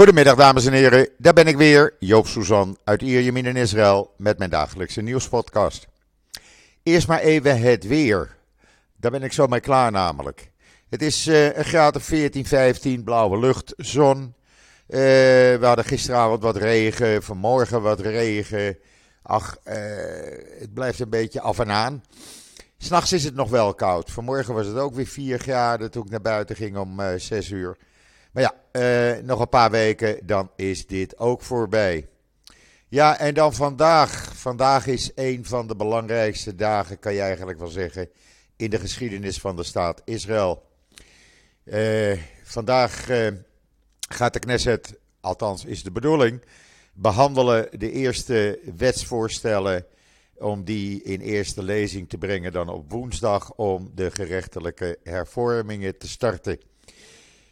Goedemiddag dames en heren, daar ben ik weer, Joop Suzan uit Ierjemien in Israël met mijn dagelijkse nieuwspodcast. Eerst maar even het weer, daar ben ik zo mee klaar namelijk. Het is uh, een graad of 14, 15, blauwe lucht, zon. Uh, we hadden gisteravond wat regen, vanmorgen wat regen. Ach, uh, het blijft een beetje af en aan. S'nachts is het nog wel koud. Vanmorgen was het ook weer 4 graden toen ik naar buiten ging om 6 uur. Maar ja, uh, nog een paar weken, dan is dit ook voorbij. Ja, en dan vandaag. Vandaag is een van de belangrijkste dagen, kan je eigenlijk wel zeggen, in de geschiedenis van de staat Israël. Uh, vandaag uh, gaat de Knesset, althans is de bedoeling, behandelen de eerste wetsvoorstellen om die in eerste lezing te brengen dan op woensdag om de gerechtelijke hervormingen te starten.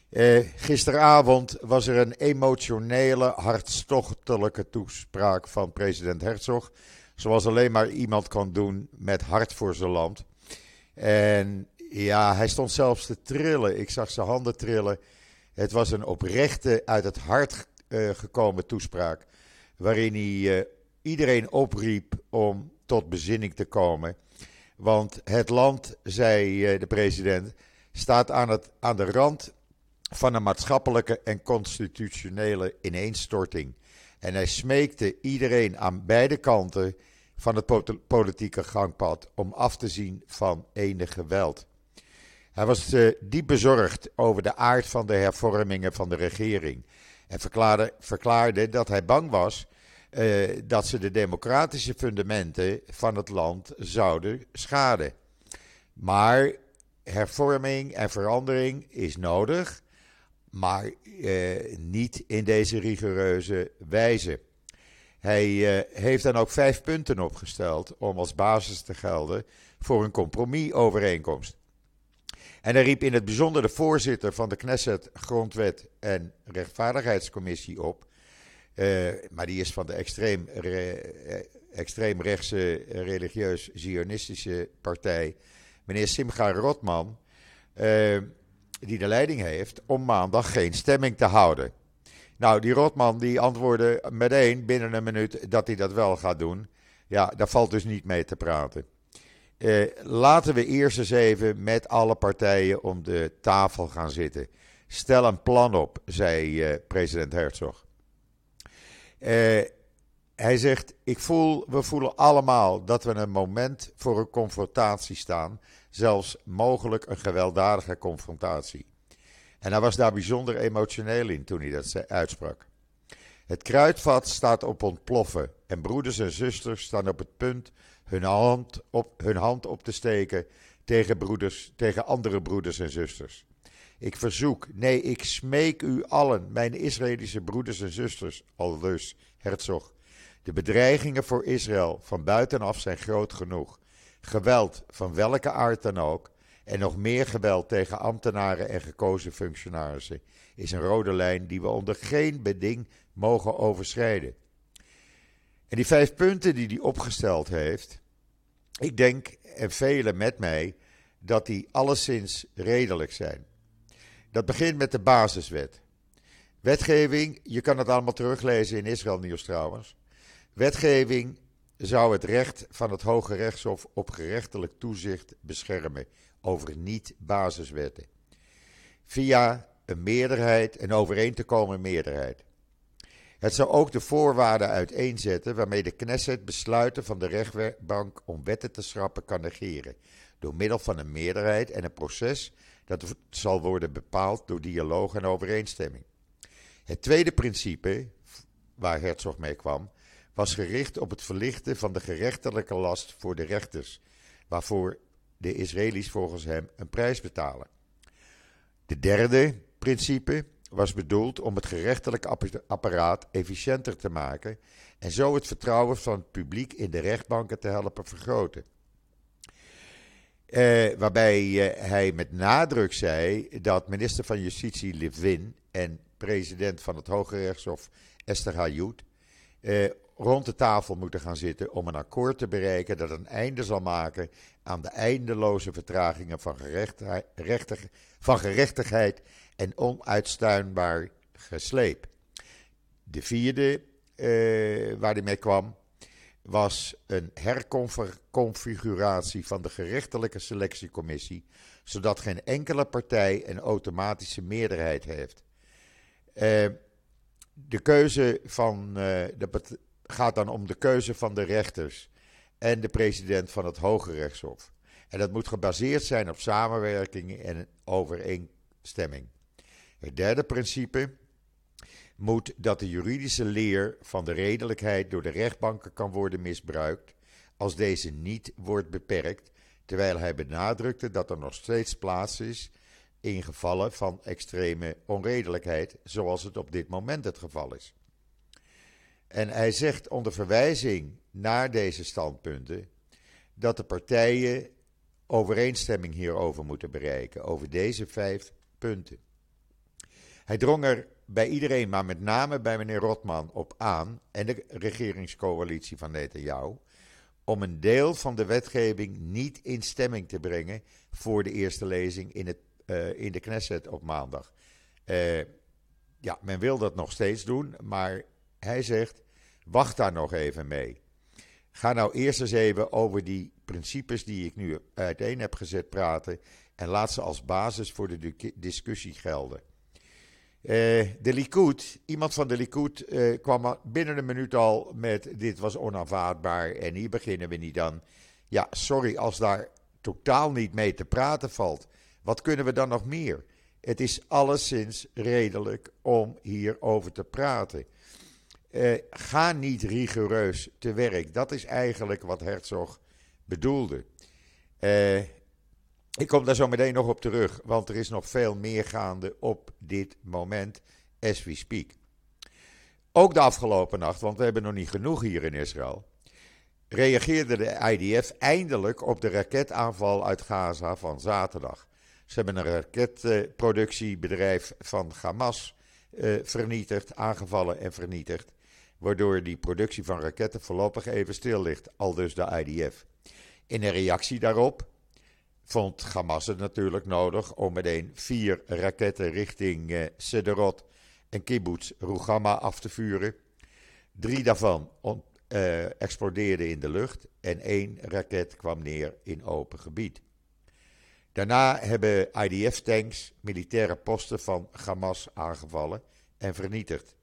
Eh, gisteravond was er een emotionele, hartstochtelijke toespraak van president Herzog. Zoals alleen maar iemand kan doen met hart voor zijn land. En ja, hij stond zelfs te trillen. Ik zag zijn handen trillen. Het was een oprechte, uit het hart uh, gekomen toespraak. Waarin hij uh, iedereen opriep om tot bezinning te komen. Want het land, zei de president, staat aan, het, aan de rand van een maatschappelijke en constitutionele ineenstorting. En hij smeekte iedereen aan beide kanten van het politieke gangpad om af te zien van enig geweld. Hij was uh, diep bezorgd over de aard van de hervormingen van de regering en verklaarde, verklaarde dat hij bang was uh, dat ze de democratische fundamenten van het land zouden schaden. Maar hervorming en verandering is nodig maar eh, niet in deze rigoureuze wijze. Hij eh, heeft dan ook vijf punten opgesteld om als basis te gelden voor een compromisovereenkomst. En hij riep in het bijzonder de voorzitter van de Knesset Grondwet en Rechtvaardigheidscommissie op, uh, maar die is van de extreem, re, eh, extreemrechtse religieus-zionistische partij, meneer Simcha Rotman. Die de leiding heeft, om maandag geen stemming te houden. Nou, die Rotman die antwoordde meteen binnen een minuut dat hij dat wel gaat doen. Ja, daar valt dus niet mee te praten. Eh, laten we eerst eens even met alle partijen om de tafel gaan zitten. Stel een plan op, zei eh, president Herzog. Eh, hij zegt: Ik voel, we voelen allemaal dat we een moment voor een confrontatie staan zelfs mogelijk een gewelddadige confrontatie. En hij was daar bijzonder emotioneel in toen hij dat uitsprak. Het kruidvat staat op ontploffen en broeders en zusters staan op het punt hun hand op, hun hand op te steken tegen, broeders, tegen andere broeders en zusters. Ik verzoek, nee, ik smeek u allen, mijn Israëlische broeders en zusters, al dus, Herzog. De bedreigingen voor Israël van buitenaf zijn groot genoeg. Geweld van welke aard dan ook, en nog meer geweld tegen ambtenaren en gekozen functionarissen, is een rode lijn die we onder geen beding mogen overschrijden. En die vijf punten die hij opgesteld heeft, ik denk, en velen met mij, dat die alleszins redelijk zijn. Dat begint met de basiswet. Wetgeving, je kan het allemaal teruglezen in Israël Nieuws trouwens. Wetgeving zou het recht van het Hoge Rechtshof op gerechtelijk toezicht beschermen over niet-basiswetten. Via een meerderheid, een overeen te komen meerderheid. Het zou ook de voorwaarden uiteenzetten waarmee de Knesset besluiten van de rechtbank om wetten te schrappen kan negeren. Door middel van een meerderheid en een proces dat zal worden bepaald door dialoog en overeenstemming. Het tweede principe, waar Herzog mee kwam, was gericht op het verlichten van de gerechtelijke last voor de rechters, waarvoor de Israëli's volgens hem een prijs betalen. De derde principe was bedoeld om het gerechtelijk apparaat efficiënter te maken en zo het vertrouwen van het publiek in de rechtbanken te helpen vergroten. Eh, waarbij eh, hij met nadruk zei dat minister van Justitie Levin en president van het Hoge Rechtshof Esther Hayut eh, rond de tafel moeten gaan zitten om een akkoord te bereiken dat een einde zal maken aan de eindeloze vertragingen van, van gerechtigheid en onuitstuinbaar gesleep. De vierde waar hij mee kwam was een herconfiguratie van de gerechtelijke selectiecommissie, zodat geen enkele partij een automatische meerderheid heeft. Uh, de keuze van, uh, de, gaat dan om de keuze van de rechters en de president van het Hoge Rechtshof. En dat moet gebaseerd zijn op samenwerking en overeenstemming. Het derde principe moet dat de juridische leer van de redelijkheid door de rechtbanken kan worden misbruikt als deze niet wordt beperkt, terwijl hij benadrukte dat er nog steeds plaats is in gevallen van extreme onredelijkheid, zoals het op dit moment het geval is. En hij zegt onder verwijzing naar deze standpunten dat de partijen overeenstemming hierover moeten bereiken, over deze vijf punten. Hij drong er bij iedereen, maar met name bij meneer Rotman op aan en de regeringscoalitie van Netanyahu om een deel van de wetgeving niet in stemming te brengen voor de eerste lezing in, het, uh, in de Knesset op maandag. Uh, ja, men wil dat nog steeds doen, maar hij zegt: wacht daar nog even mee. Ga nou eerst eens even over die principes die ik nu uiteen heb gezet praten en laat ze als basis voor de discussie gelden. Uh, de Likud, iemand van de Likud uh, kwam binnen een minuut al met dit was onaanvaardbaar en hier beginnen we niet aan. Ja, sorry als daar totaal niet mee te praten valt. Wat kunnen we dan nog meer? Het is alleszins redelijk om hierover te praten. Uh, ga niet rigoureus te werk. Dat is eigenlijk wat Herzog bedoelde. Ik kom daar zo meteen nog op terug, want er is nog veel meer gaande op dit moment, as we speak. Ook de afgelopen nacht, want we hebben nog niet genoeg hier in Israël, reageerde de IDF eindelijk op de raketaanval uit Gaza van zaterdag. Ze hebben een raketproductiebedrijf van Hamas eh, vernietigd, aangevallen en vernietigd, waardoor die productie van raketten voorlopig even stil ligt, al dus de IDF. In een reactie daarop vond Hamas het natuurlijk nodig om meteen vier raketten richting uh, Sederot en kibbutz Rugama af te vuren. Drie daarvan uh, explodeerden in de lucht en één raket kwam neer in open gebied. Daarna hebben IDF-tanks militaire posten van Hamas aangevallen en vernietigd.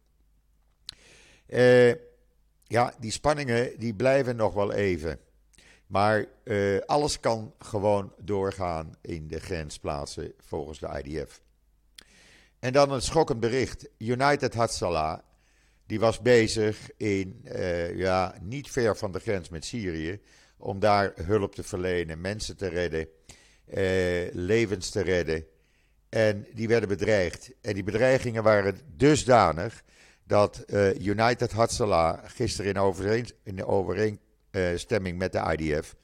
Uh, ja, die spanningen die blijven nog wel even. Maar uh, alles kan gewoon doorgaan in de grensplaatsen volgens de IDF. En dan een schokkend bericht. United Hatzalah, die was bezig in, uh, ja, niet ver van de grens met Syrië, om daar hulp te verlenen, mensen te redden, levens te redden. En die werden bedreigd. En die bedreigingen waren dusdanig dat United Hatzalah gisteren in, overeen, in overeen, uh, stemming met de IDF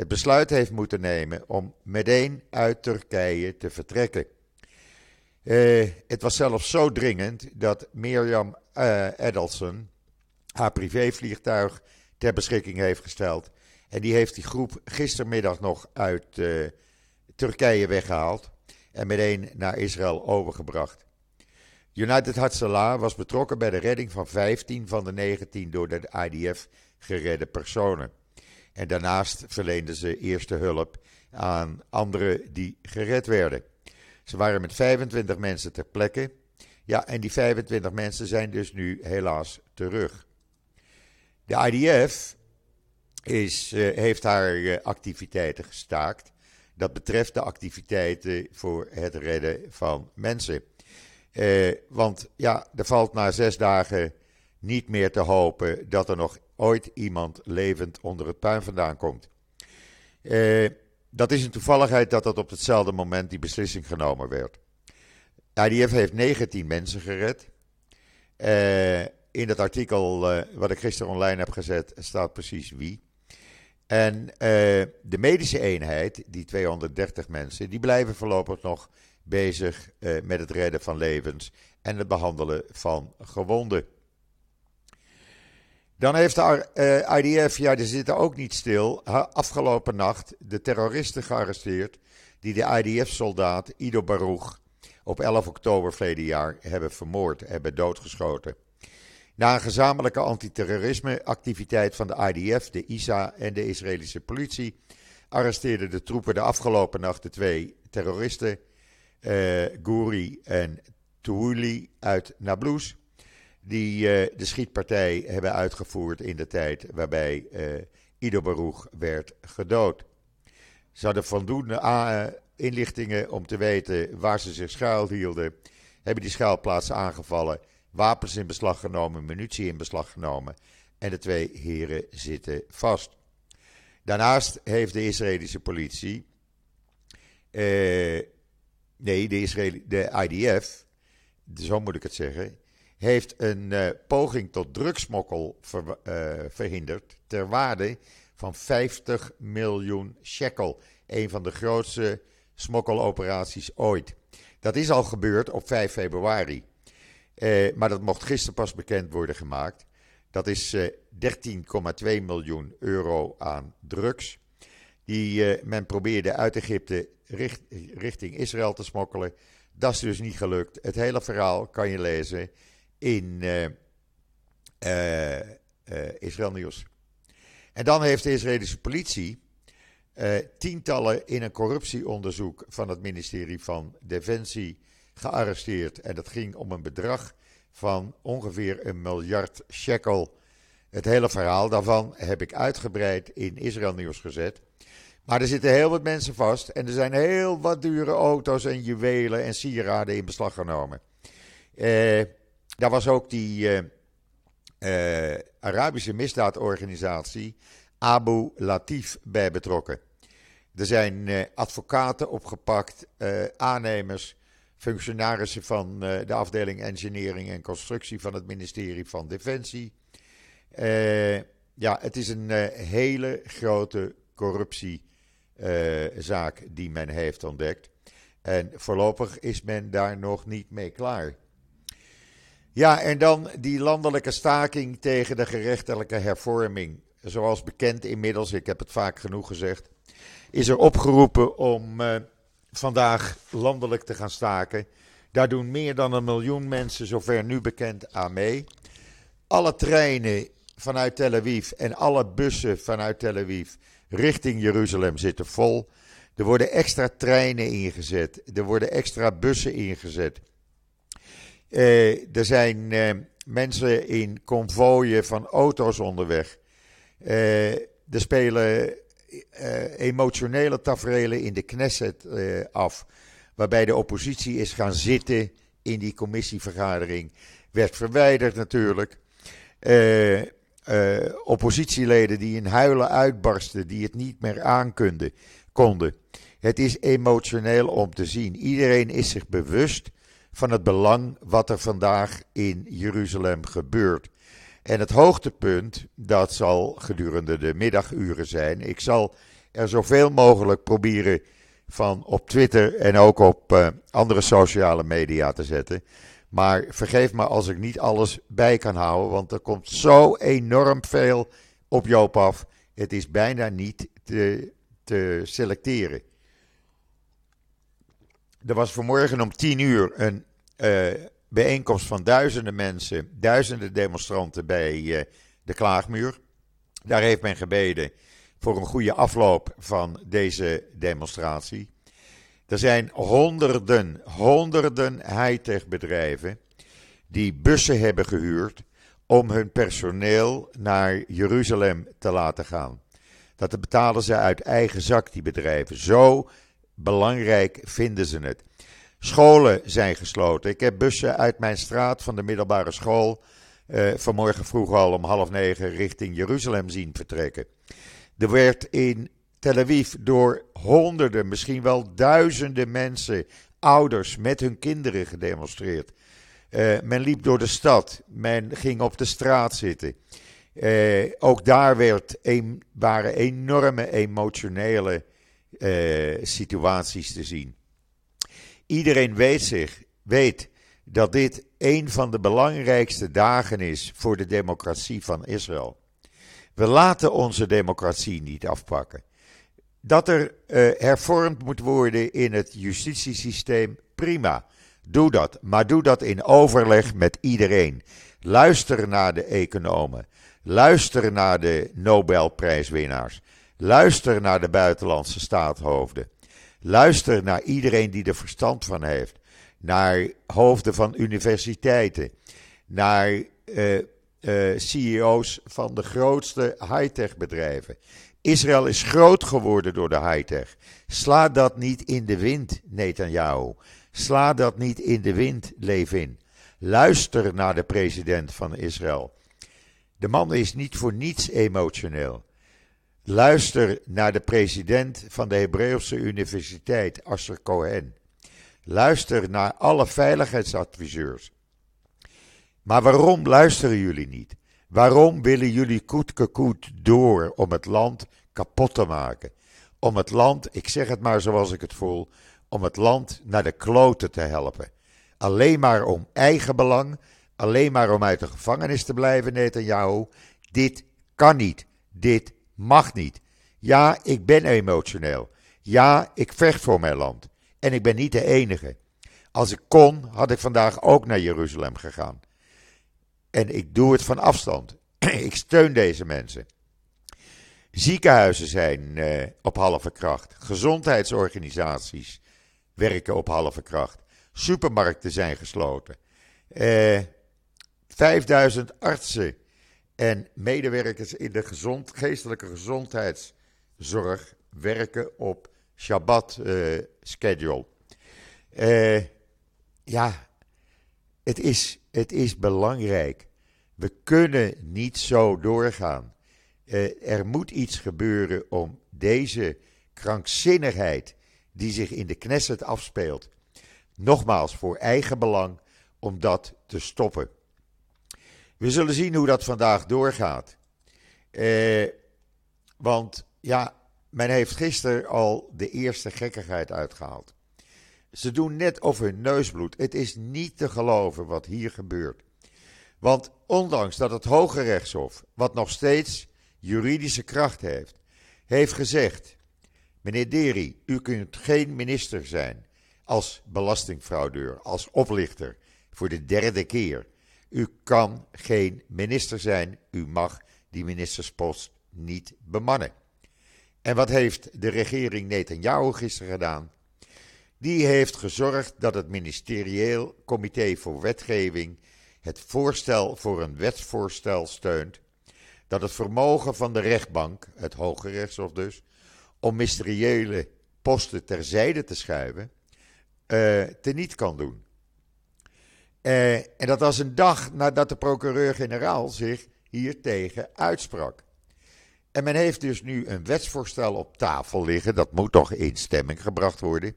het besluit heeft moeten nemen om meteen uit Turkije te vertrekken. Uh, het was zelfs zo dringend dat Mirjam uh, Edelson haar privévliegtuig ter beschikking heeft gesteld. En die heeft die groep gistermiddag nog uit Turkije weggehaald en meteen naar Israël overgebracht. United Hatzalah was betrokken bij de redding van 15 van de 19 door de IDF geredde personen. En daarnaast verleenden ze eerste hulp aan anderen die gered werden. Ze waren met 25 mensen ter plekke. Ja, en die 25 mensen zijn dus nu helaas terug. De IDF is, uh, heeft haar uh, activiteiten gestaakt. Dat betreft de activiteiten voor het redden van mensen. Uh, want ja, er valt na zes dagen niet meer te hopen dat er nog ooit iemand levend onder het puin vandaan komt. Uh, dat is een toevalligheid dat dat op hetzelfde moment die beslissing genomen werd. IDF heeft 19 mensen gered. Uh, in het artikel wat ik gisteren online heb gezet staat precies wie. En de medische eenheid, die 230 mensen, die blijven voorlopig nog bezig met het redden van levens en het behandelen van gewonden. Dan heeft de uh, IDF, ja, die zitten ook niet stil, afgelopen nacht de terroristen gearresteerd die de IDF-soldaat Ido Baruch op 11 oktober verleden jaar hebben vermoord, hebben doodgeschoten. Na een gezamenlijke antiterrorismeactiviteit van de IDF, de ISA en de Israëlische politie arresteerden de troepen de afgelopen nacht de twee terroristen, uh, Gouri en Touili uit Nablus, die uh, de schietpartij hebben uitgevoerd in de tijd waarbij uh, werd gedood. Ze hadden voldoende inlichtingen om te weten waar ze zich schuilhielden, hebben die schuilplaatsen aangevallen, wapens in beslag genomen, munitie in beslag genomen en de twee heren zitten vast. Daarnaast heeft de Israëlische politie, eh, nee, de, Israëli de IDF, zo moet ik het zeggen, heeft een uh, poging tot drugsmokkel uh, verhinderd ter waarde van 50 miljoen shekel. Een van de grootste smokkeloperaties ooit. Dat is al gebeurd op 5 februari. Uh, maar dat mocht gisteren pas bekend worden gemaakt. Dat is 13,2 miljoen euro aan drugs. Die uh, men probeerde uit Egypte richt, richting Israël te smokkelen. Dat is dus niet gelukt. Het hele verhaal kan je lezen in uh, Israël Nieuws. En dan heeft de Israëlische politie tientallen in een corruptieonderzoek van het ministerie van Defensie gearresteerd. En dat ging om een bedrag van ongeveer een miljard shekel. Het hele verhaal daarvan heb ik uitgebreid in Israël Nieuws gezet. Maar er zitten heel wat mensen vast en er zijn heel wat dure auto's en juwelen en sieraden in beslag genomen. Eh, daar was ook die eh, eh, Arabische misdaadorganisatie Abu Latif bij betrokken. Er zijn advocaten opgepakt, aannemers, functionarissen van de afdeling engineering en constructie van het ministerie van Defensie. Ja, het is een hele grote corruptiezaak die men heeft ontdekt. En voorlopig is men daar nog niet mee klaar. Ja, en dan die landelijke staking tegen de gerechtelijke hervorming. Zoals bekend inmiddels, ik heb het vaak genoeg gezegd, is er opgeroepen om vandaag landelijk te gaan staken. Daar doen meer dan een miljoen mensen, zover nu bekend, aan mee. Alle treinen vanuit Tel Aviv en alle bussen vanuit Tel Aviv richting Jeruzalem zitten vol. Er worden extra treinen ingezet. Er worden extra bussen ingezet. Uh, er zijn uh, mensen in konvooien van auto's onderweg. Uh, er spelen emotionele tafereelen in de Knesset af. Waarbij de oppositie is gaan zitten in die commissievergadering. Werd verwijderd natuurlijk. Uh, oppositieleden die in huilen uitbarsten, die het niet meer aankonden. Konden. Het is emotioneel om te zien. Iedereen is zich bewust van het belang wat er vandaag in Jeruzalem gebeurt. En het hoogtepunt, dat zal gedurende de middaguren zijn. Ik zal er zoveel mogelijk proberen van op Twitter en ook op uh, andere sociale media te zetten. Maar vergeef me als ik niet alles bij kan houden, want er komt zo enorm veel op Joop af. Het is bijna niet te, te selecteren. Er was vanmorgen om 10 uur een uh, bijeenkomst van duizenden mensen, duizenden demonstranten bij uh, de Klaagmuur. Daar heeft men gebeden voor een goede afloop van deze demonstratie. Er zijn honderden, honderden high-tech bedrijven die bussen hebben gehuurd om hun personeel naar Jeruzalem te laten gaan. Dat betalen ze uit eigen zak, die bedrijven. Zo belangrijk vinden ze het. Scholen zijn gesloten. Ik heb bussen uit mijn straat van de middelbare school uh, vanmorgen vroeg al om half negen richting Jeruzalem zien vertrekken. Er werd in Tel Aviv door honderden, misschien wel duizenden mensen, ouders met hun kinderen gedemonstreerd. Uh, men liep door de stad, men ging op de straat zitten. Uh, ook daar werd een, waren enorme emotionele uh, situaties te zien. Iedereen weet zich, weet dat dit een van de belangrijkste dagen is voor de democratie van Israël. We laten onze democratie niet afpakken. Dat er uh, hervormd moet worden in het justitiesysteem, prima. Doe dat, maar doe dat in overleg met iedereen. Luister naar de economen. Luister naar de Nobelprijswinnaars. Luister naar de buitenlandse staatshoofden. Luister naar iedereen die er verstand van heeft. Naar hoofden van universiteiten. Naar uh, uh, CEO's van de grootste high-tech bedrijven. Israël is groot geworden door de high-tech. Sla dat niet in de wind, Netanyahu. Sla dat niet in de wind, Levin. Luister naar de president van Israël. De man is niet voor niets emotioneel. Luister naar de president van de Hebreeuwse Universiteit, Asser Cohen. Luister naar alle veiligheidsadviseurs. Maar waarom luisteren jullie niet? Waarom willen jullie koet door om het land kapot te maken? Om het land, ik zeg het maar zoals ik het voel, om het land naar de kloten te helpen. Alleen maar om eigen belang, alleen maar om uit de gevangenis te blijven, Netanyahu. Dit kan niet. Dit mag niet. Ja, ik ben emotioneel. Ja, ik vecht voor mijn land. En ik ben niet de enige. Als ik kon, had ik vandaag ook naar Jeruzalem gegaan. En ik doe het van afstand. ik steun deze mensen. Ziekenhuizen zijn uh, op halve kracht. Gezondheidsorganisaties werken op halve kracht. Supermarkten zijn gesloten. Eh, 5000 artsen en medewerkers in de geestelijke gezondheidszorg werken op Shabbat-schedule. Uh, ja, het is, het is belangrijk. We kunnen niet zo doorgaan. Uh, er moet iets gebeuren om deze krankzinnigheid die zich in de Knesset afspeelt, nogmaals voor eigen belang, om dat te stoppen. We zullen zien hoe dat vandaag doorgaat. Uh, want ja, men heeft gisteren al de eerste gekkigheid uitgehaald. Ze doen net of hun neusbloed. Het is niet te geloven wat hier gebeurt. Want ondanks dat het Hoge Rechtshof, wat nog steeds juridische kracht heeft, heeft gezegd: Meneer Deri, u kunt geen minister zijn als belastingfraudeur, als oplichter voor de derde keer. U kan geen minister zijn, u mag die ministerspost niet bemannen. En wat heeft de regering Netanyahu gisteren gedaan? Die heeft gezorgd dat het ministerieel comité voor wetgeving het voorstel voor een wetsvoorstel steunt dat het vermogen van de rechtbank, het Hoge Rechtshof dus, om mysteriële posten terzijde te schuiven, uh, teniet kan doen. Uh, en dat was een dag nadat de procureur-generaal zich hiertegen uitsprak. En men heeft dus nu een wetsvoorstel op tafel liggen, dat moet toch in stemming gebracht worden,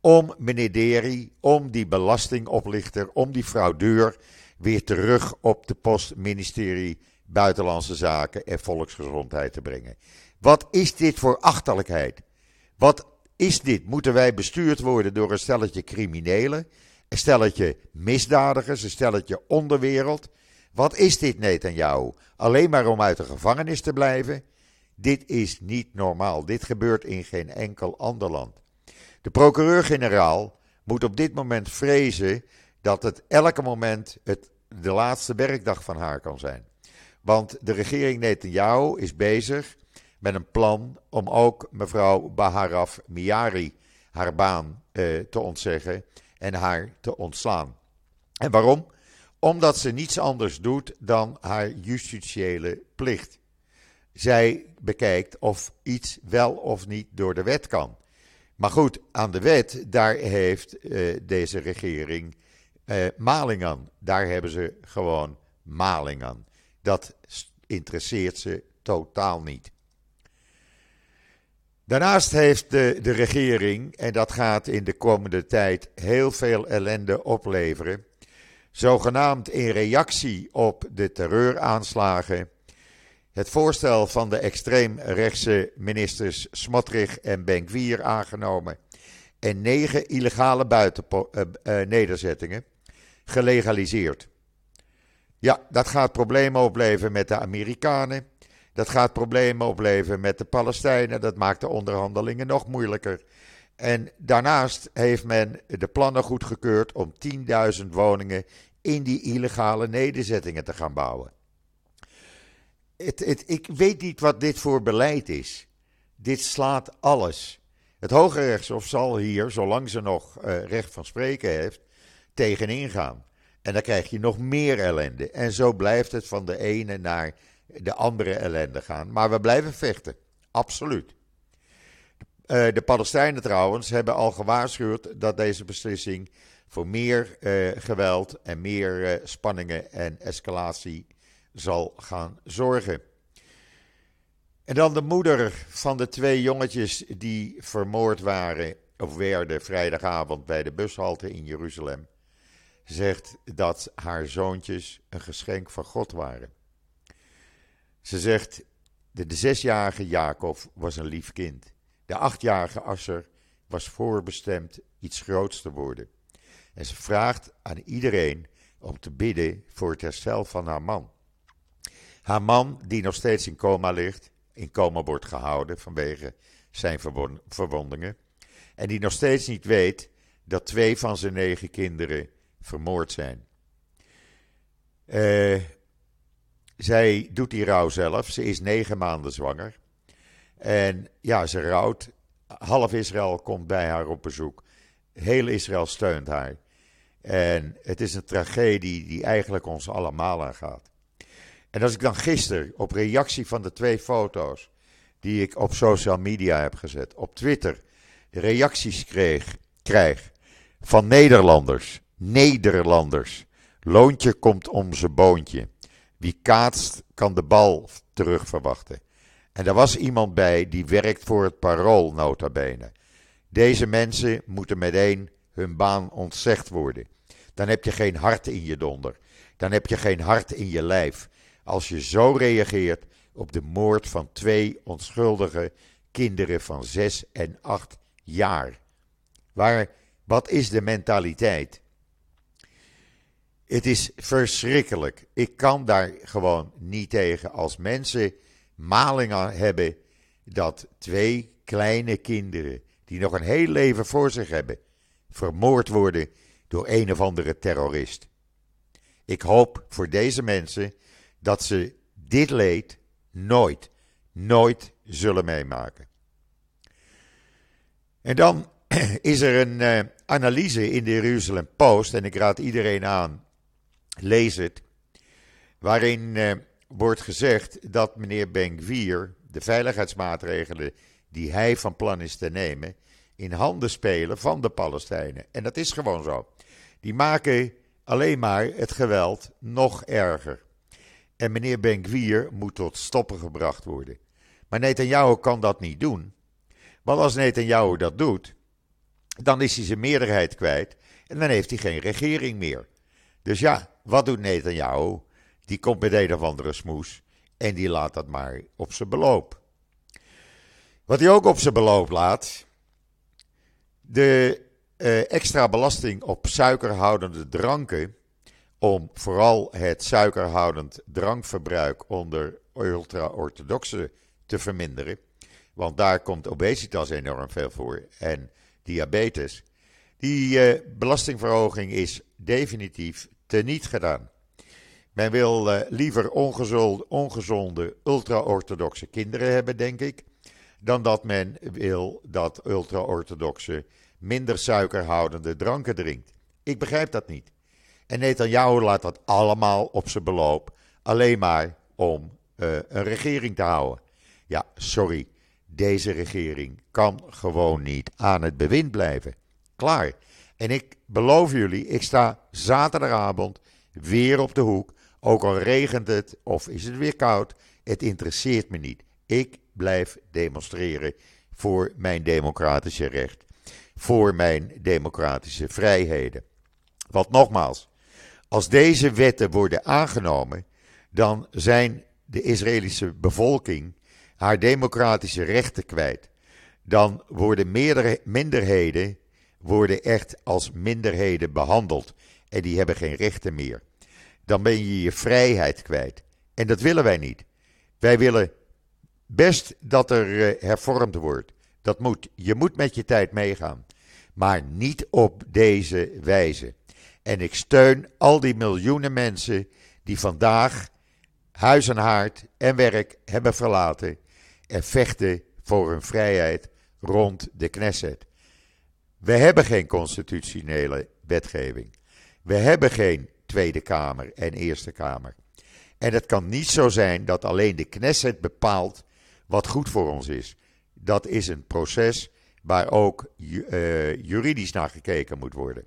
om meneer Deri, om die belastingoplichter, om die fraudeur weer terug op de post ministerie Buitenlandse Zaken en Volksgezondheid te brengen. Wat is dit voor achterlijkheid? Wat is dit? Moeten wij bestuurd worden door een stelletje criminelen, een stelletje misdadigers, een stelletje onderwereld? Wat is dit, Netanyahu? Alleen maar om uit de gevangenis te blijven? Dit is niet normaal. Dit gebeurt in geen enkel ander land. De procureur-generaal moet op dit moment vrezen dat het elke moment het, de laatste werkdag van haar kan zijn. Want de regering Netanyahu is bezig met een plan om ook mevrouw Baharaf Miari haar baan eh, te ontzeggen en haar te ontslaan. En waarom? Omdat ze niets anders doet dan haar justitiële plicht. Zij bekijkt of iets wel of niet door de wet kan. Maar goed, aan de wet, daar heeft uh, deze regering uh, maling aan. Daar hebben ze gewoon maling aan. Dat interesseert ze totaal niet. Daarnaast heeft de, de regering, en dat gaat in de komende tijd heel veel ellende opleveren, zogenaamd in reactie op de terreuraanslagen, het voorstel van de extreemrechtse ministers Smotrich en Benkwier aangenomen en negen illegale buitennederzettingen uh, uh, gelegaliseerd. Ja, dat gaat problemen opleveren met de Amerikanen. Dat gaat problemen opleveren met de Palestijnen. Dat maakt de onderhandelingen nog moeilijker. En daarnaast heeft men de plannen goedgekeurd om 10.000 woningen in die illegale nederzettingen te gaan bouwen. Het, het, ik weet niet wat dit voor beleid is. Dit slaat alles. Het Hoge Rechtshof zal hier, zolang ze nog uh, recht van spreken heeft, tegenin gaan. En dan krijg je nog meer ellende. En zo blijft het van de ene naar de andere ellende gaan. Maar we blijven vechten. Absoluut. Uh, de Palestijnen trouwens hebben al gewaarschuwd dat deze beslissing voor meer uh, geweld en meer spanningen en escalatie zal gaan zorgen. En dan de moeder van de twee jongetjes die vermoord waren of werden vrijdagavond bij de bushalte in Jeruzalem, zegt dat haar zoontjes een geschenk van God waren. Ze zegt, de, zesjarige Jacob was een lief kind. De achtjarige Asser was voorbestemd iets groots te worden. En ze vraagt aan iedereen om te bidden voor het herstel van haar man. Haar man, die nog steeds in coma ligt, in coma wordt gehouden vanwege zijn verwondingen. En die nog steeds niet weet dat twee van zijn negen kinderen vermoord zijn. Uh, zij doet die rouw zelf. Ze is negen maanden zwanger. En ja, ze rouwt. Half Israël komt bij haar op bezoek. Heel Israël steunt haar. En het is een tragedie die eigenlijk ons allemaal aangaat. En als ik dan gisteren op reactie van de twee foto's die ik op social media heb gezet, op Twitter, reacties kreeg, krijg van Nederlanders. Nederlanders. Loontje komt om zijn boontje. Wie kaatst, kan de bal terug verwachten. En er was iemand bij die werkt voor het parool, nota bene. Deze mensen moeten meteen hun baan ontzegd worden. Dan heb je geen hart in je donder. Dan heb je geen hart in je lijf. Als je zo reageert op de moord van twee onschuldige kinderen van zes en acht jaar. Waar, wat is de mentaliteit? Het is verschrikkelijk. Ik kan daar gewoon niet tegen. Als mensen malingen hebben dat twee kleine kinderen, die nog een heel leven voor zich hebben, vermoord worden door een of andere terrorist. Ik hoop voor deze mensen dat ze dit leed nooit, nooit zullen meemaken. En dan is er een uh, analyse in de Jeruzalem Post, en ik raad iedereen aan lees het, waarin uh, wordt gezegd dat meneer Ben-Gvir de veiligheidsmaatregelen die hij van plan is te nemen in handen spelen van de Palestijnen. En dat is gewoon zo. Die maken alleen maar het geweld nog erger. En meneer Ben-Gvir moet tot stoppen gebracht worden. Maar Netanyahu kan dat niet doen. Want als Netanyahu dat doet, dan is hij zijn meerderheid kwijt en dan heeft hij geen regering meer. Dus ja, wat doet Netanyahu? Die komt met een of andere smoes en die laat dat maar op zijn beloop. Wat hij ook op zijn beloop laat, de uh, extra belasting op suikerhoudende dranken, om vooral het suikerhoudend drankverbruik onder ultra-orthodoxen te verminderen, want daar komt obesitas enorm veel voor en diabetes. Die uh, belastingverhoging is definitief teniet gedaan. Men wil uh, liever ongezonde, ongezonde ultra-orthodoxe kinderen hebben, denk ik, dan dat men wil dat ultra-orthodoxe minder suikerhoudende dranken drinkt. Ik begrijp dat niet. En Netanyahu laat dat allemaal op zijn beloop, alleen maar om uh, een regering te houden. Ja, sorry, deze regering kan gewoon niet aan het bewind blijven. Klaar. En ik beloof jullie, ik sta zaterdagavond weer op de hoek. Ook al regent het of is het weer koud, het interesseert me niet. Ik blijf demonstreren voor mijn democratische recht, voor mijn democratische vrijheden. Want nogmaals, als deze wetten worden aangenomen, dan zijn de Israëlische bevolking haar democratische rechten kwijt. Dan worden meerdere minderheden worden echt als minderheden behandeld en die hebben geen rechten meer. Dan ben je je vrijheid kwijt. En dat willen wij niet. Wij willen best dat er eh, hervormd wordt. Dat moet. Je moet met je tijd meegaan. Maar niet op deze wijze. En ik steun al die miljoenen mensen die vandaag huis en haard en werk hebben verlaten en vechten voor hun vrijheid rond de Knesset. We hebben geen constitutionele wetgeving. We hebben geen Tweede Kamer en Eerste Kamer. En het kan niet zo zijn dat alleen de Knesset bepaalt wat goed voor ons is. Dat is een proces waar ook uh, juridisch naar gekeken moet worden.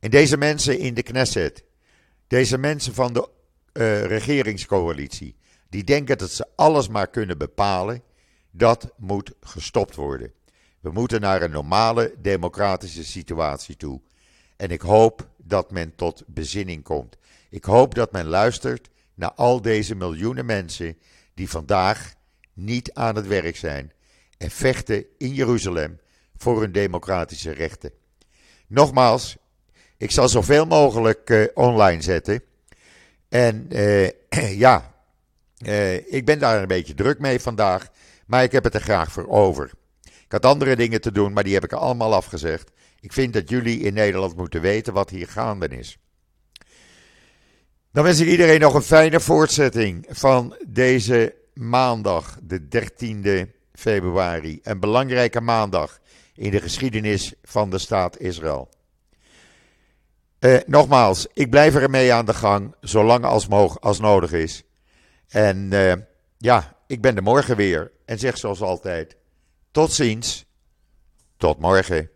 En deze mensen in de Knesset, deze mensen van de uh, regeringscoalitie, die denken dat ze alles maar kunnen bepalen, dat moet gestopt worden. We moeten naar een normale democratische situatie toe. En ik hoop dat men tot bezinning komt. Ik hoop dat men luistert naar al deze miljoenen mensen die vandaag niet aan het werk zijn en vechten in Jeruzalem voor hun democratische rechten. Nogmaals, ik zal zoveel mogelijk uh, online zetten. En uh, ja, uh, ik ben daar een beetje druk mee vandaag, maar ik heb het er graag voor over. Ik had andere dingen te doen, maar die heb ik allemaal afgezegd. Ik vind dat jullie in Nederland moeten weten wat hier gaande is. Dan wens ik iedereen nog een fijne voortzetting van deze maandag, de 13e februari. Een belangrijke maandag in de geschiedenis van de staat Israël. Eh, nogmaals, ik blijf ermee aan de gang, zolang als, als nodig is. En eh, ja, ik ben er morgen weer en zeg zoals altijd: tot ziens, tot morgen.